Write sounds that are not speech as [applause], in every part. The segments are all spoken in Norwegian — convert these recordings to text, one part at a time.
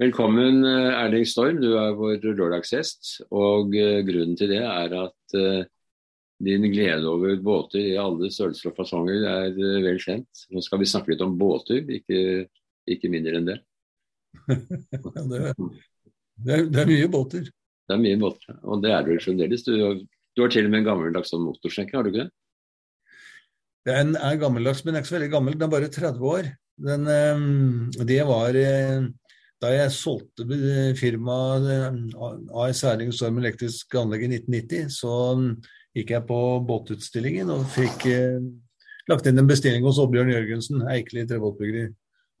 Velkommen Erling Storm, du er vår lørdagsgjest. Og grunnen til det er at din glede over båter i alle størrelser og fasonger er vel kjent. Nå skal vi snakke litt om båter, ikke, ikke mindre enn det. [laughs] det, er, det, er, mye båter. Det er mye båter, og det er du fremdeles. Du, du har til og med en gammeldags sånn har du ikke det? Den er gammeldags, men er ikke så veldig gammel. Den er bare 30 år. Den, det var da jeg solgte firmaet AS Erling Storm Elektrisk Anlegg i 1990, så gikk jeg på båtutstillingen og fikk eh, lagt inn en bestilling hos Oddbjørn Jørgensen, Eikeli trebåtbyggeri.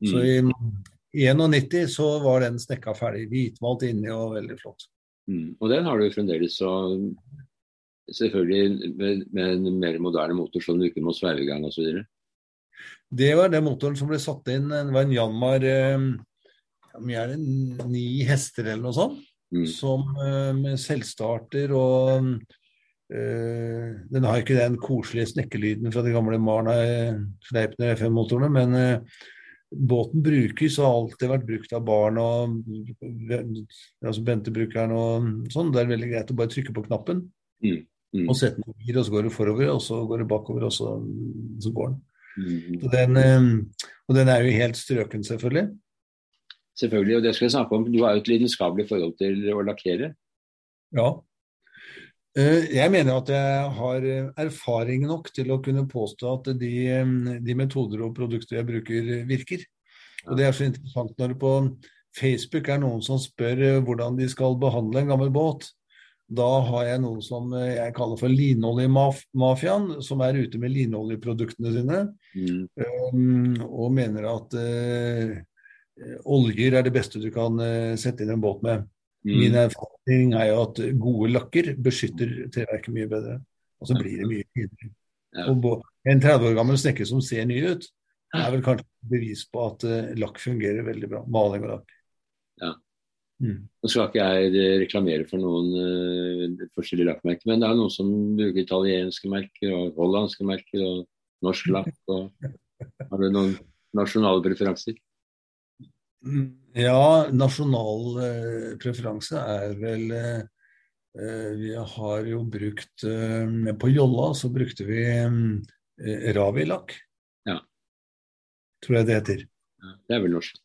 Mm. Så i 91 så var den snekka ferdig, hvitmalt inni og veldig flott. Mm. Og den har du fremdeles, så selvfølgelig med, med, en mer moderne motor som du ikke må sveive i gang osv.? Det var den motoren som ble satt inn. Det var en Janmar eh, mye er det, ni hester eller noe sånt. Mm. Som uh, med selvstarter og uh, Den har ikke den koselige snekkelyden fra de gamle Marna Sleipner FM-motorene, men uh, båten brukes og har alltid vært brukt av barn og altså Bente-brukeren og sånn. Det er veldig greit å bare trykke på knappen mm. Mm. og sette den i gir, og så går det forover, og så går det bakover, og så, så går den. Mm. Den, og den er jo helt strøken, selvfølgelig. Selvfølgelig, og det skal jeg snakke om. Du har jo et lidenskapelig forhold til å lakkere. Ja. Eh, jeg mener at jeg har erfaring nok til å kunne påstå at de, de metoder og produkter jeg bruker, virker. Og Det er så interessant når det på Facebook er noen som spør eh, hvordan de skal behandle en gammel båt. Da har jeg noen som eh, jeg kaller for linoljemafiaen, som er ute med linoljeproduktene sine. Mm. Um, og mener at uh, Eh, oljer er det beste du kan eh, sette inn en båt med. Mm. Min erfaring er jo at gode lakker beskytter treverket mye bedre. Og så blir det mye finere. Ja. En 30 år gammel snekker som ser ny ut, er vel kanskje bevis på at uh, lakk fungerer veldig bra. Maling og lakk. Ja. Mm. Nå skal ikke jeg reklamere for noen uh, forskjellige lakkmerker, men det er noen som bruker italienske merker og hollandske merker og norsk lakk. Og, [laughs] har du noen nasjonale preferanser? Ja, nasjonal eh, preferanse er vel eh, eh, Vi har jo brukt På Jolla så brukte vi Ravilak. Ja. Tror jeg det heter. Ja, det er vel norsk.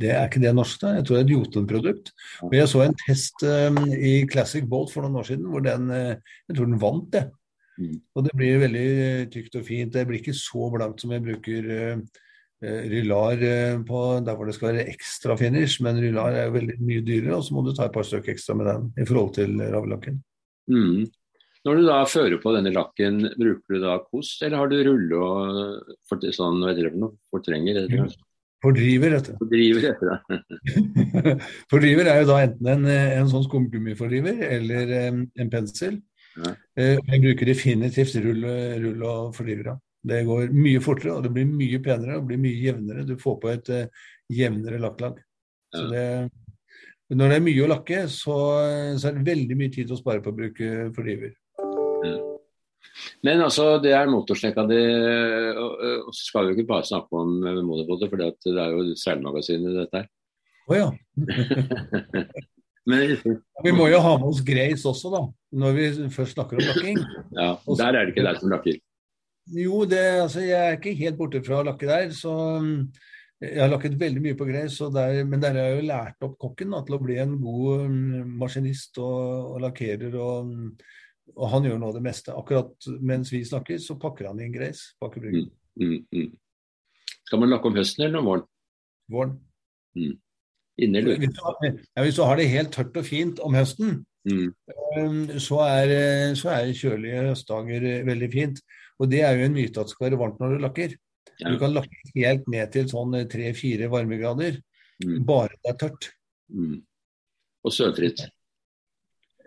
Det er ikke det norsk, da. Jeg tror det er et Jotun-produkt. Og jeg så en test um, i Classic Boat for noen år siden hvor den Jeg tror den vant, det. Mm. Og det blir veldig tykt og fint. Det blir ikke så blankt som jeg bruker Eh, Rylar eh, på der hvor det skal være ekstra finish, men Rylar er jo veldig mye dyrere, og så må du ta et par stykker ekstra med den i forhold til ravelakken. Mm. Når du da fører på denne lakken, bruker du da kost, eller har du rulle og for, sånn, hva heter det for noe? fortrenger? Eller? Fordriver, heter det. Fordriver, heter det. [laughs] fordriver er jo da enten en, en sånn skumgummifordriver eller en, en pensel. Ja. Eh, jeg bruker definitivt rull, rull og fordriver. Ja. Det går mye fortere, og det blir mye penere og blir mye jevnere. Du får på et uh, jevnere lakklag. Så det, når det er mye å lakke, så, så, er det veldig mye tid å spare på å bruke fordriver. Men altså, det er motorsnekka di, og så skal vi jo ikke bare snakke om motorbåter, for det er jo seilmagasinet dette her. Å oh, ja. [laughs] Men, vi må jo ha med oss Grace også, da, når vi først snakker om lakking. Ja, der er det ikke deg som lakker. Jo, det, altså, jeg er ikke helt borte fra å lakke der. så mm, Jeg har lakket veldig mye på gress, men der har jeg jo lært opp kokken da, til å bli en god um, maskinist og, og lakkerer. Og, og, han gjør nå det meste. Akkurat mens vi snakker, så pakker han inn gress. Mm, mm, mm. Skal man lakke om høsten eller om våren? Våren. Mm. Inne, eller? Hvis, ja, hvis du har det helt tørt og fint om høsten, mm. Um, så, er, så er kjølige høstdager veldig fint. Og det er jo en myte at det skal være varmt når du lakker. Ja. Du kan lakke helt ned til sånn eh, tre-fire varmegrader, mm. bare det er tørt. Mm. Og sølvfritt.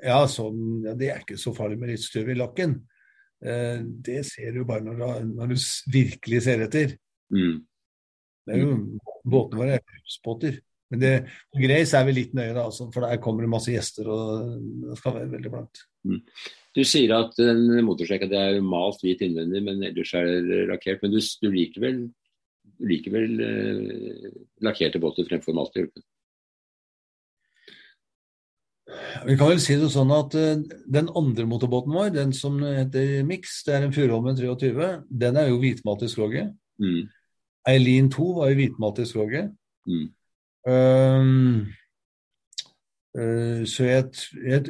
Ja, sånn, ja, det er ikke så farlig med litt støv i lakken. Eh, det ser du bare når du, når du virkelig ser etter. Mm. Det er jo, Båtene våre er husbåter. Men det, Grace er vi litt nøye, da, altså, for der kommer det masse gjester, og det skal være veldig blankt. Mm. Du sier at den det er malt hvit innvendig, men ellers er det lakkert. Men du, du liker vel, liker vel eh, lakkerte båter fremfor malte? Vi kan vel si det sånn at uh, den andre motorbåten vår, den som heter Mix, det er en Furuholmen 23, den er jo hvitmalt i skroget. Mm. Eileen 2 var jo hvitmalt i skroget. Mm. Um, så jeg, jeg,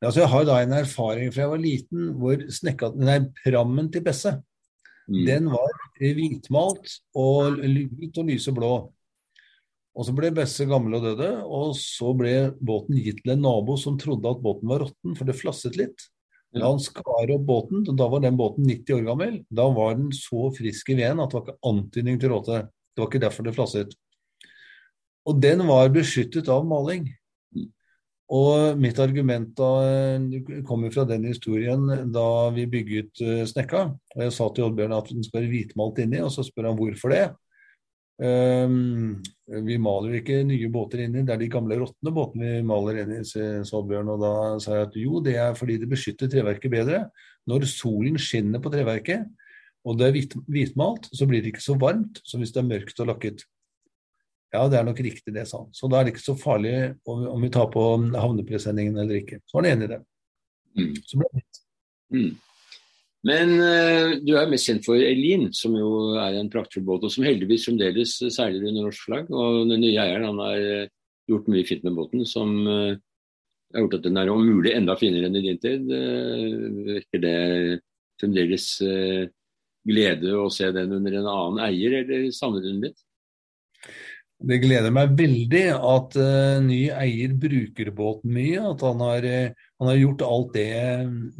altså jeg har da en erfaring fra jeg var liten hvor snekka, nei, prammen til Besse mm. den var hvitmalt og hvit og lyseblå. Og Så ble Besse gammel og døde, og så ble båten gitt til en nabo som trodde at båten var råtten, for det flasset litt. Da han skar opp båten, da var den båten 90 år gammel. Da var den så frisk i veden at det var ikke antydning til råte. Det var ikke derfor det flasset. Og den var beskyttet av maling. Og mitt argument da kommer fra den historien da vi bygget uh, Snekka. Og jeg sa til Oddbjørn at den skal være hvitmalt inni, og så spør han hvorfor det. Um, vi maler ikke nye båter inni, det er de gamle råtne båtene vi maler inni, sa Oddbjørn. Og da sa jeg at jo, det er fordi det beskytter treverket bedre. Når solen skinner på treverket, og det er hvitmalt, så blir det ikke så varmt som hvis det er mørkt og lakket. Ja, det er nok riktig det, sa han. Så da er det ikke så farlig om, vi tar på havnepresenningen eller ikke. Så var han enig i det. Mm. Så ble det litt. Mm. Men uh, du er mest kjent for Elin, som jo er en praktfull båt, og som heldigvis fremdeles seiler under norsk flagg. Og den nye eieren han har uh, gjort mye fint med båten, som uh, har gjort at den er om mulig enda finere enn i din tid. Virker det fremdeles glede å se den under en annen eier, eller savner du den litt? Det gleder meg veldig at uh, ny eier bruker båten mye. At han har, uh, han har, gjort alt det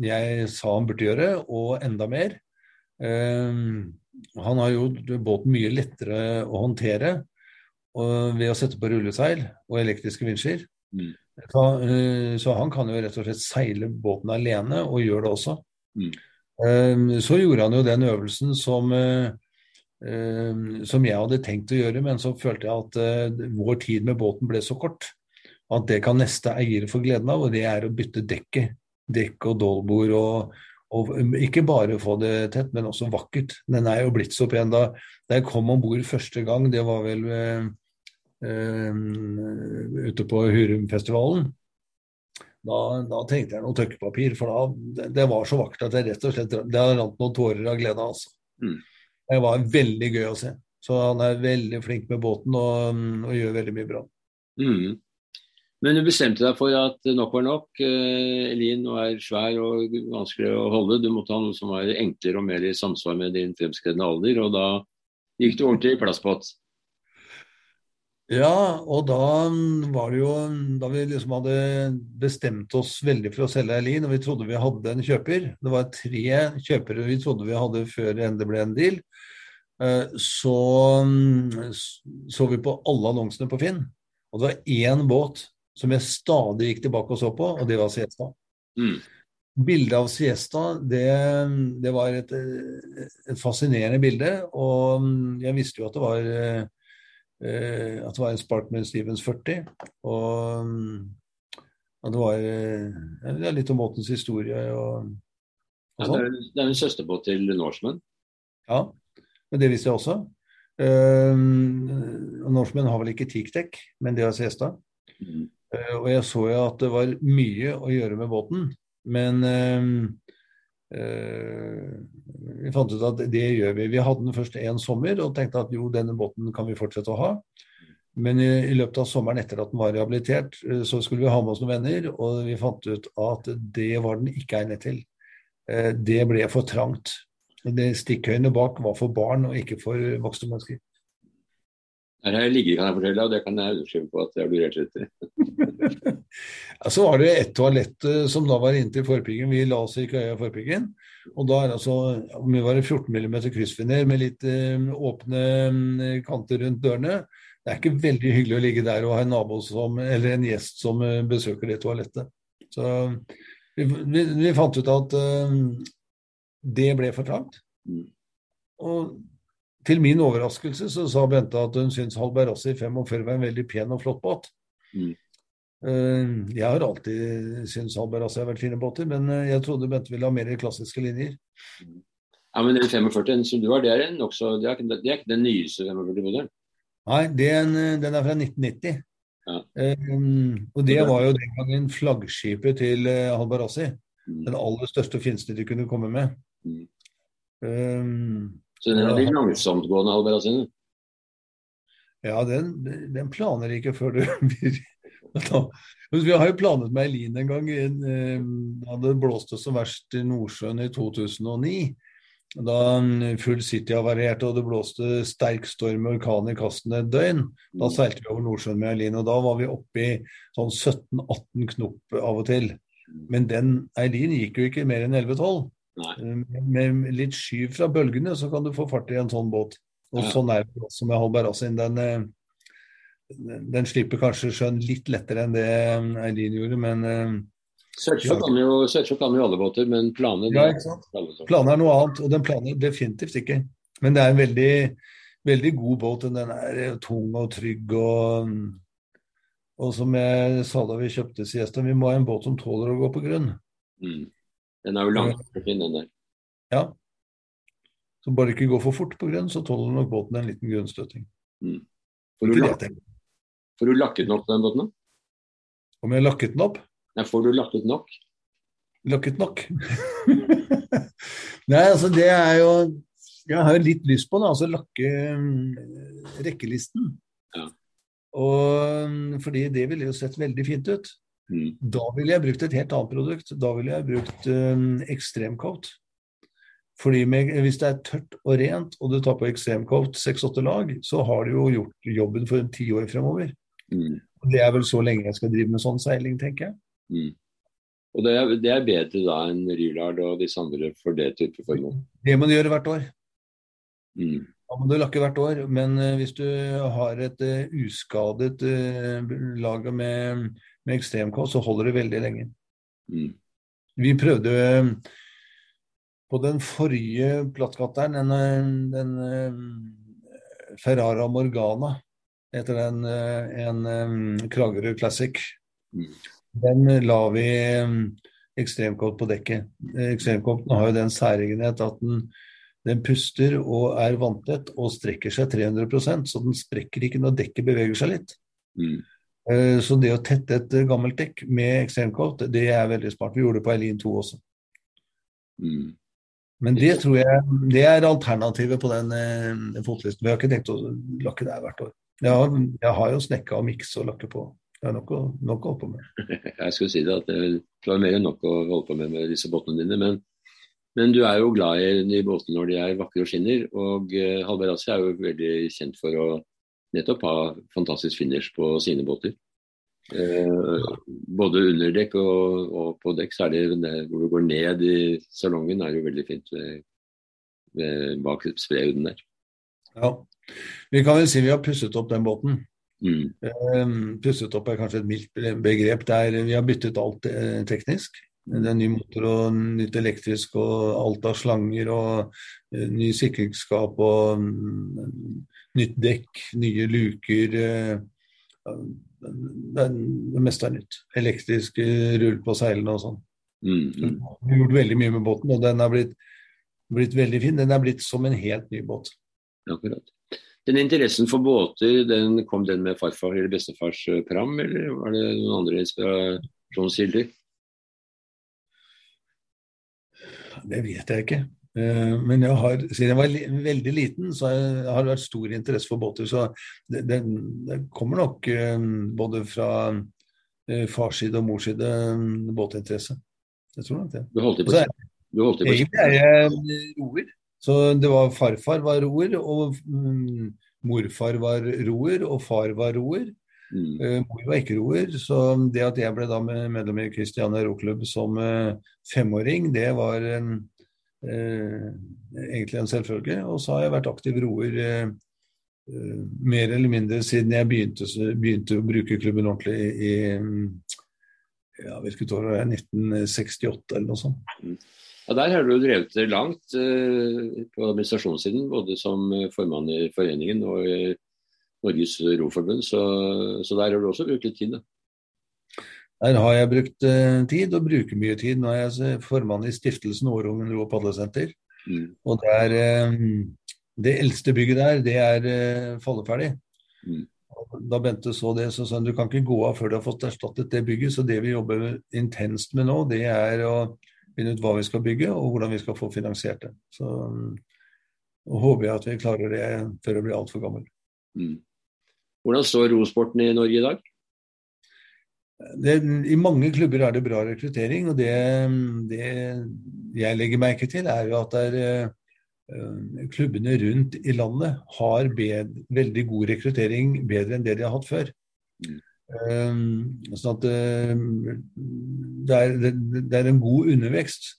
jeg sa han burde gjøre, og enda mer. Uh, han har gjort båten mye lettere å håndtere ved å sette på rulleseil og elektriske vinsjer. Mm. Så, så, han kan jo rett og slett seile båten alene, og gjør det også. Mm. så gjorde han jo den øvelsen som Ehm, som jeg hadde tenkt å gjøre, men så følte jeg at uh, vår tid med båten ble så kort at det kan neste eiere få gleden av, og det er å bytte dekket. Dekk og dolbord og, og, um, ikke bare få det tett, men også vakkert. Den er jo blitt så pen. Da, da jeg kom om bord første gang, det var vel uh, uh, ute på Hurumfestivalen, da, da, tenkte jeg noe tørkepapir, for da, det, det, var så vakkert at jeg rett og slett det rant noen tårer av glede. altså. Mm. Det var veldig gøy å se. Så han er veldig flink med båten og, og gjør veldig mye bra. Mm. Men du bestemte deg for at nok var nok. Elin Elin er svær og vanskelig å holde. Du måtte ha noe som var enklere og mer i samsvar med din fremskredne alder. Og da gikk du ordentlig i plastpott. Ja, og da var det jo Da vi liksom hadde bestemt oss veldig for å selge Eileen, og vi trodde vi hadde en kjøper Det var tre kjøpere vi trodde vi hadde før det ble en deal. Eh, så så vi på alle annonsene på Finn, og det var én båt som jeg stadig gikk tilbake og så på, og det var Siesta. Mm. Bildet av Siesta, det, det var et, et, fascinerende bilde, og jeg visste jo at det var Eh, at det var en Sparkman Stevens 40. Og at det var ja, litt om båtens historie og, og ja, det, er, det er en søsterbåt til Norseman? Ja, men det visste jeg også. Uh, Norseman har vel ikke teakdekk, men det har Siesta. Mm. Uh, og jeg så jo at det var mye å gjøre med båten, men uh, Eh, vi fant ut at det gjør vi. Vi hadde den først en sommer og tenkte at jo, denne båten kan vi fortsette å ha. Men i, løpet av sommeren etter at den var rehabilitert, eh, så skulle vi ha med oss noen venner, og vi fant ut at det var den ikke egnet til. Eh, det ble for trangt. Det Stikkhøyene bak var for barn og ikke for voksne mennesker. Her har jeg ligget, kan jeg fortelle, og det kan jeg underskrive på at jeg blir helt etter. ja, så var det et toalett eh, som da var inntil forpiggen. Vi la oss i køya i forpiggen. Og da er det altså om det var 14 mm kryssfiner med litt uh, åpne um, kanter rundt dørene. Det er ikke veldig hyggelig å ligge der og ha en nabo som, eller en gjest som uh, besøker det toalettet. Så vi, vi, vi fant ut at det ble for trangt. Mm. Og til min overraskelse så sa Bente at hun syntes Halberassi 45 var en veldig pen og flott båt. Mm. Eh, jeg har alltid syntes Halberassi har vært fine båter, men eh, jeg trodde Bente ville ha mer klassiske linjer. Ja, Men den 45 som du har, det er, også, det er, ikke, det er ikke den nyeste 45-modellen? Nei, den, den, er fra 1990. Ja. Um, og det var jo den gangen flaggskipet til Halberassi. Mm. Den aller største og fineste de kunne komme med. Mm. Um, Så den er litt langsomtgående alberasine? Ja, den, den, planer ikke før du [laughs] blir Vi har jo planet med Eileen en gang. Da det blåste som verst i Nordsjøen i 2009. Da Full City havarerte og det blåste sterk storm og orkan i kasten et døgn. Da mm. seilte vi over Nordsjøen med Eileen, og da var vi oppe i sånn 17-18 knop av og til. Mm. Men den Eileen gikk jo ikke mer enn 11-12. Med litt skyv fra bølgene så kan du få fart i en sånn båt. Og ja. sånn er det også med Halbarassin. Den, eh, den slipper kanskje sjøen litt lettere enn det Eileen gjorde, men eh, Sørtsjø kan, jo, kan jo alle båter, men planer ja, Planer er noe annet, og den planer definitivt ikke. Men det er en veldig, veldig god båt. Den er tung og trygg og og som jeg sa da vi kjøpte Siesta, vi må ha en båt som tåler å gå på grunn. Mm. Den er jo langfin, den der. Ja, så bare ikke gå for fort på grønn, så tåler nok båten en liten grunnstøting. Mm. Får, du lak får du lakket den opp den båten? Om jeg lakket den opp? Nei, får du lakket nok? Lakket nok? [laughs] Nei, altså det er jo Jeg har jo litt lyst på det, altså lakke um, rekkelisten. Ja. Og um, fordi det ville jo sett veldig fint ut. Mm. Da ville jeg brukt et helt annet produkt. Da ville jeg brukt um, ekstremcoat. Fordi med, Hvis det er tørt og rent, og du tar på ekstremcoat 6-8 lag, så har du jo gjort jobben for ti år fremover. Mm. Det er vel så lenge jeg skal drive med sånn seiling, tenker jeg. Mm. Og det er, det er, bedre da enn Rylard og disse andre for det type formål? Det må du gjøre hvert år. Mm. Da må du lakke hvert år. Men uh, hvis du har et uh, uskadet uh, lager med, med ekstremkost, så holder det veldig lenge. Mm. Vi prøvde på den forrige plattkatteren, den, den, eh, Ferrara Morgana, etter den, eh, en um, Kragerø Classic. Mm. Den la vi um, ekstremkort på dekket. Ekstremkorten har jo den særegenhet at den, den, puster og er vanntett og strekker seg 300% så den sprekker ikke når dekket beveger seg litt. Mm. Uh, så det å tette et gammelt dekk med ekstremkort, det er veldig smart. Vi gjorde det på Eileen 2 også. Mm. Men det tror jeg det er alternativet på den eh, fotlisten. Vi har ikke tenkt å lakke der hvert år. Jeg har, jeg har jo snekka og miksa og lakke på. Det er nok å, nok å holde på med. [laughs] Jeg skulle si det, at det er mer enn nok å holde på med med disse båtene dine. Men, men du er jo glad i de båtene når de er vakre og skinner. Og uh, Halberassi er jo veldig kjent for å nettopp ha fantastisk finish på sine båter. Eh, både under dekk og, og, på dekk, så er det, det hvor du går ned i salongen, er jo veldig fint ved, ved bak spreuden der. Ja, vi kan vel si vi har pusset opp den båten. Mm. Eh, pusset opp er kanskje et mildt begrep. Der vi har byttet alt eh, teknisk. Det er ny motor og nytt elektrisk og alt av slanger og uh, ny sikringsskap og um, nytt dekk, nye luker. Uh, det, det, meste er nytt. Elektrisk rull på seilene og sånn. Mm, mm. Vi har gjort veldig mye med båten, og den er blitt, blitt, veldig fin. Den er blitt som en helt ny båt. Akkurat. Den interessen for båter, den kom den med farfar eller bestefars eh, pram, eller var det noen andre inspirasjonskilder? Det vet jeg ikke. Eh, men jeg har, siden jeg var veldig liten, så har det vært stor interesse for båter. Så det, det, det kommer nok eh, både fra eh, fars side og mors side båtinteresse. Jeg tror nok det. Du holdt på, du holdt på. Egentlig er jeg roer. Så det var farfar var roer, og mm, morfar var roer, og far var roer. Mm. mor var ikke roer, så det at jeg ble da medlem i Christiania Roklubb som femåring, det var en Eh, egentlig en selvfølge. Og så har jeg vært aktiv roer eh, eh, mer eller mindre siden jeg begynte, begynte å bruke klubben ordentlig i, ja, hvilket år var det, 1968 eller noe sånt. Mm. Ja, Der har du drevet det langt eh, på administrasjonssiden, både som formann i foreningen og i Norges Roforbund, så, så der har du også brukt litt tid. da. Der har jeg brukt uh, tid, og bruker mye tid. Nå er jeg formann i stiftelsen Årungen ro- og padlesenter. Mm. Og det, er, um, det eldste bygget der, det er uh, falleferdig. Mm. da Bente så det, så sa hun du kan ikke gå av før du har fått erstattet det bygget. Så det vi jobber intenst med nå, det er å finne ut hva vi skal bygge og hvordan vi skal få finansiert det. Så um, håper jeg at vi klarer det før jeg blir altfor gammel. Mm. Hvordan står rosporten i Norge i dag? Det, I mange klubber er det bra rekruttering. og det, det jeg legger merke til, er jo at der, er Eh, klubbene rundt i landet har bed, veldig god rekruttering, bedre enn det de har hatt før. Mm. Um, sånn at det er, det er, en god undervekst.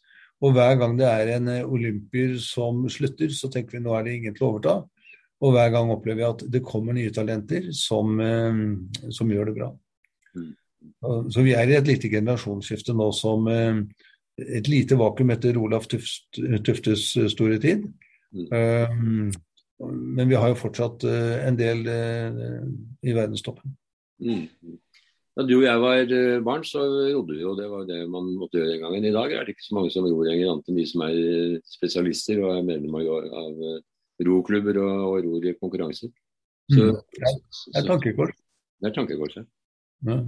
Og hver gang det er en olympier som slutter, så tenker vi nå er det ingen til å overta. Og hver gang opplever jeg at det kommer nye talenter som, som gjør det bra. Mm. Så vi er i et lite generasjonsskifte nå som et lite vakuum etter Olaf Tuftes store tid. Mm. Men vi har jo fortsatt en del i verdenstoppen. Mm. Da du og jeg var barn, så rodde vi jo. Det var det man måtte gjøre den gangen. I dag er det ikke så mange som ror lenger, annet enn de som er spesialister og er medlemmer av, av roklubber og, og ror i konkurranser. Så, mm. Det er tankekors. Det er tankekors, ja. ja.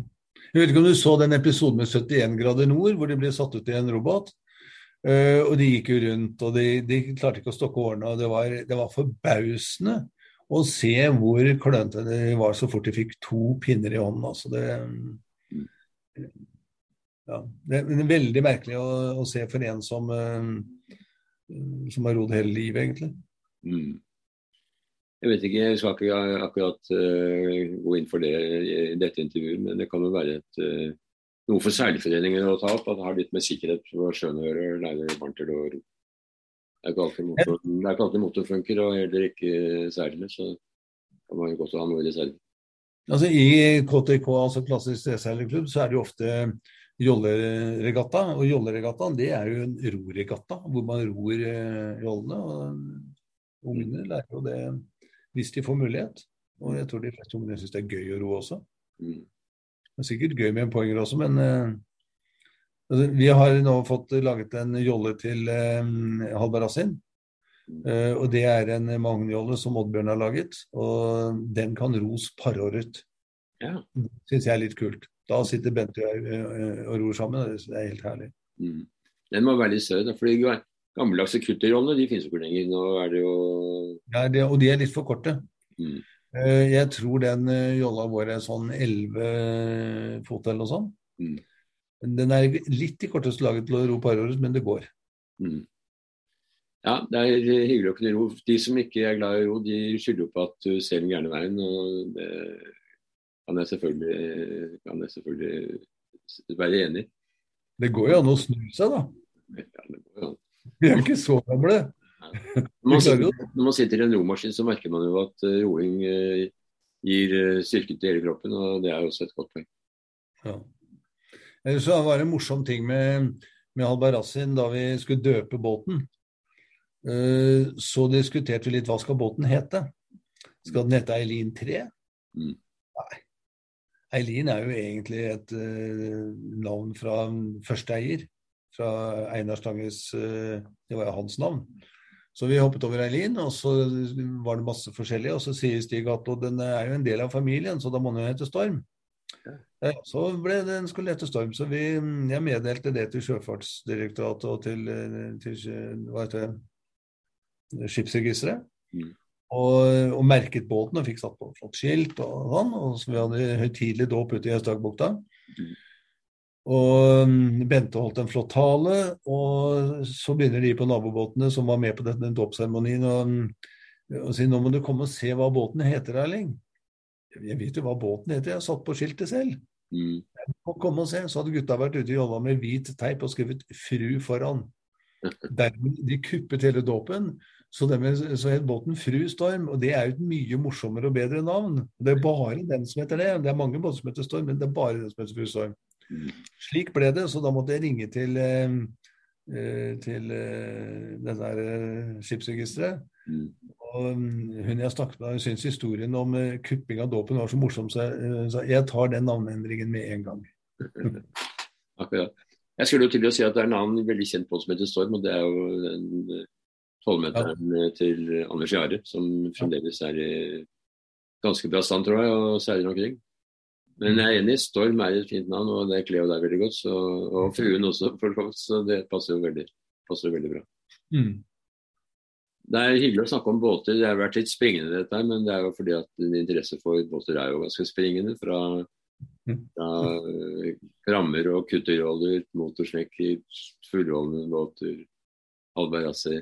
Jeg vet ikke om du så den episoden med 71 grader nord, hvor de ble satt ut i en robot. Uh, og de gikk jo rundt, og de, de klarte ikke å stokke årene. og Det var, det var forbausende å se hvor klønete de var så fort de fikk to pinner i hånden. Altså det, ja, det, er veldig merkelig å, å, se for en som, uh, som har rodd hele livet, egentlig. Mm. Jeg vet ikke, jeg skal ikke akkurat uh, gå inn for det i dette intervjuet, men det kan jo være et uh, noe for seilforeningen å ta opp. At det har litt med sikkerhet for sjøen å gjøre, lære. Det er ikke alltid motor, det ikke alltid motor funker, og heller ikke seilene. Så kan man jo godt ha noe i reserve. Altså, I KTK, altså klassisk seilerklubb så er det jo ofte jolleregatta. Og jolleregattaen det er jo en roregatta, hvor man ror eh, jollene. og Ungene lærer jo det hvis de får mulighet. Og jeg tror de fleste ungene syns det er gøy å ro også. Mm. Det er sikkert gøy med en poenger også, men uh, vi har nå fått laget en jolle til uh, Halbarassin. Uh, og det er en magnjolle som Oddbjørn har laget, og den kan ros paråret. Ja. Det syns jeg er litt kult. Da sitter Bente og jeg og ror sammen, det er helt herlig. Mm. Den var veldig søt. fordi gammeldagse kutterrollene de finnes jo ikke lenger. Nå er det jo Ja, det, og de er litt for korte. Mm. Eh, jeg tror den eh, jolla vår er sånn 11 fot eller noe sånt. Mm. Den er litt i korteste laget til å ro paråret, men det går. Mm. Ja, det er hyggelig å kunne ro. De som ikke er glad i å ro, de skylder jo på at du ser den gærne veien. og Det kan jeg selvfølgelig, kan jeg selvfølgelig være enig i. Det går jo an å snu seg, da. Ja, det går jo an. Vi er ikke så gamle. Når man, sitter, når man sitter i en romaskin, så merker man jo at uh, roing uh, gir uh, styrke til hele kroppen, og det er jo også et godt poeng. Ja. Så var det en morsom ting med, med Albarazin da vi skulle døpe båten. Så diskuterte vi litt hva skal båten hete. Skal den hete Eileen 3? Mm. Nei. Eileen er jo egentlig et navn fra første eier. Fra Einar Stanges Det var jo hans navn. Så vi hoppet over Eileen, og så var det masse forskjellig. Og så sier Stig at den er jo en del av familien, så da må den jo hete Storm. Så ble den skulle hete Storm. Så vi, jeg meddelte det til Sjøfartsdirektoratet og til, til hva heter det, Skipsregisteret. Mm. Og, og, merket båten og fikk satt på flott skilt og sånn. Og så vi hadde høytidelig dåp ute i Østdagbukta. Mm. Og mm, Bente holdt en flott tale, og så begynner de på nabobåtene som var med på denne dåpsseremonien, og, mm, og sier nå må du komme og se hva båten heter, Erling. Jeg vet jo hva båten heter, jeg har satt på skiltet selv. Mm. komme og se. Så hadde gutta vært ute i jolla med hvit teip og skrevet 'fru' foran. [laughs] Dermed de kuppet hele dåpen, så, så het båten Fru Storm. Og det er jo et mye morsommere og bedre navn. Det er bare den som heter det. Det er mange båter som heter Storm, men det er bare den som heter Fru Storm. Slik ble det, så da måtte jeg ringe til, eh, eh, til eh, det der skipsregisteret. Mm. Og mm, hun jeg snakket med, syntes historien om kupping av dåpen var så morsom, så jeg sa jeg tar den navneendringen med en gang. [laughs] Akkurat. Jeg skulle jo til å si at det er en annen veldig kjent båt som heter Storm, og det er jo den tolvmeteren ja. til Anders Jahre, som fremdeles er i ganske bra stand, tror jeg, og seiler omkring. Men jeg er enig, Storm er et fint navn, og det kler jo deg veldig godt. Så, og fruen også, for så det passer jo veldig, passer veldig bra. Mm. Det er hyggelig å snakke om båter. Det har vært litt springende, dette her, men det er jo fordi at din interesse for båter er jo ganske springende. Fra, fra rammer og kutterroller, motorsnekker, fullrollende båter, halvbarasser.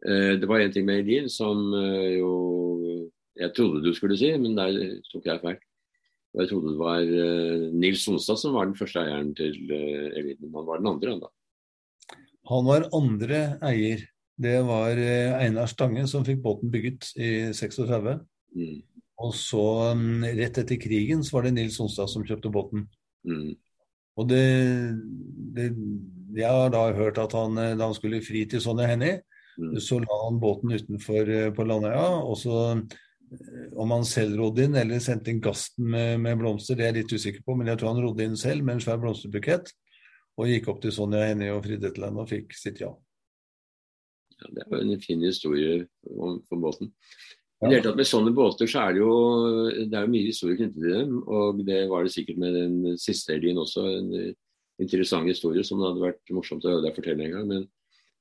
Eh, det var én ting med Elin som eh, jo jeg trodde du skulle si, men der tok jeg feil. Jeg trodde det var uh, Nils Sonstad som var den første eieren til uh, Eliten. han var den andre, han da. Han var andre eier. Det var uh, Einar Stange som fikk båten bygget i 36. Mm. Og så, um, rett etter krigen, så var det Nils Sonstad som kjøpte båten. Mm. Og det, det, Jeg har da hørt at han, da han skulle fri til Sonja Hennie, mm. så la han båten utenfor på Landøya. og så om han selv rodde inn eller sendte inn gasten med, med, blomster, det er jeg litt usikker på, men jeg tror han rodde inn selv med en svær blomsterbukett. Og gikk opp til Sonja Hennie og fridde til henne og fikk sitt ja. Ja, det er jo en fin historie om, for båten. I det hele tatt Med sånne båter så er det jo det er jo mye historie knyttet til dem. Og det var det sikkert med den siste elgen også. En interessant historie som det hadde vært morsomt å høre deg fortelle en gang. Men,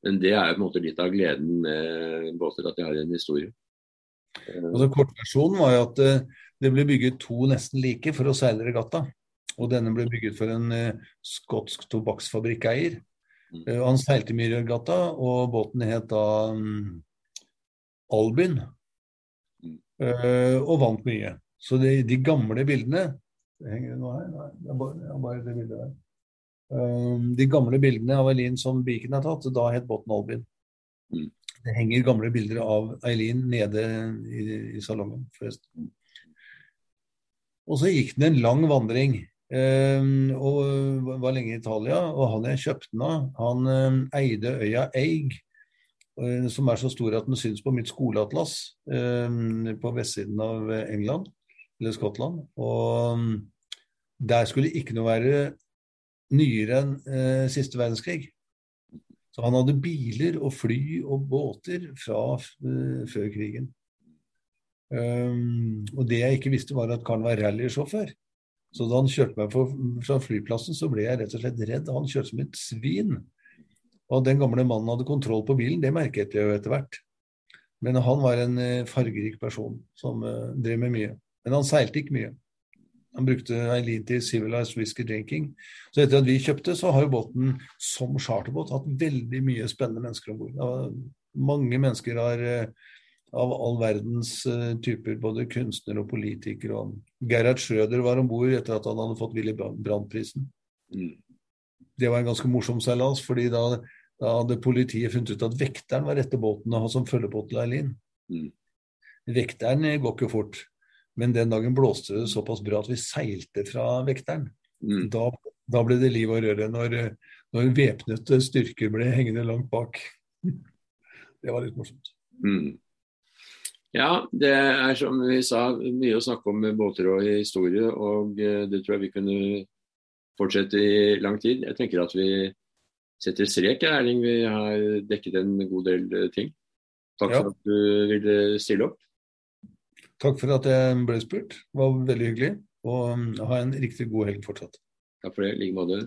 men, det er jo på en måte litt av gleden med båter, at de har en historie. Altså Kortversjonen var jo at eh, det ble bygget to nesten like for å seile regatta. Og denne ble bygget for en uh, skotsk tobakksfabrikkeier. Han seilte han seilte Myrgata, og båten het da um, Albin. Mm. Og vant mye. Så de, de gamle bildene Henger det noe her? Nei, det er bare, bare det bildet der. Um, de gamle bildene av Elin som Beacon har tatt, da het båten Albin. Mm. Det henger gamle bilder av Eileen nede i, i salongen, forresten. Og så gikk den en lang vandring Um, og var lenge i Italia. Og han jeg kjøpte den av, han um, eide øya Eig, uh, som er så stor at den syns på mitt skoleatlas um, på vestsiden av England, eller Skottland. Og der skulle ikke noe være nyere enn uh, siste verdenskrig. Så han hadde biler og fly og båter fra uh, før krigen. og det jeg ikke visste, var at karen var rallysjåfør. Så da han kjørte meg fra flyplassen, så ble jeg rett og slett redd. Han kjørte som et svin. Og den gamle mannen hadde kontroll på bilen, det merket jeg jo etter hvert. Men han var en eh, fargerik person som uh, drev med mye. Men han seilte ikke mye. Han brukte Eileen til Civilized Whisky Drinking. Så etter at vi kjøpte, så har jo båten som charterbåt hatt veldig mye spennende mennesker om bord. Mange mennesker har uh, av all verdens uh, typer, både kunstnere og politikere. Og Gerhard Schrøder var om bord etter at han hadde fått Willy Brandt-prisen. Mm. Det var en ganske morsom seilas, fordi da, da, hadde politiet funnet ut at vekteren var rette båten å ha som følgebåt til Eileen. Mm. Vekteren går ikke fort, men den dagen blåste det såpass bra at vi seilte fra vekteren. Mm. Da, da, ble det liv og røre når, når væpnede styrker ble hengende langt bak. [laughs] det var litt morsomt. Mm. Ja, det er som vi sa, mye å snakke om med båter og historie. Og eh, det tror jeg vi kunne fortsette i lang tid. Jeg tenker at vi setter strek, Erling. Vi har dekket en god del eh, ting. Takk ja. for at du ville stille opp. Takk for at jeg ble spurt. Det var veldig hyggelig. Og mm, ha en riktig god helg fortsatt. Takk for det. I like måte.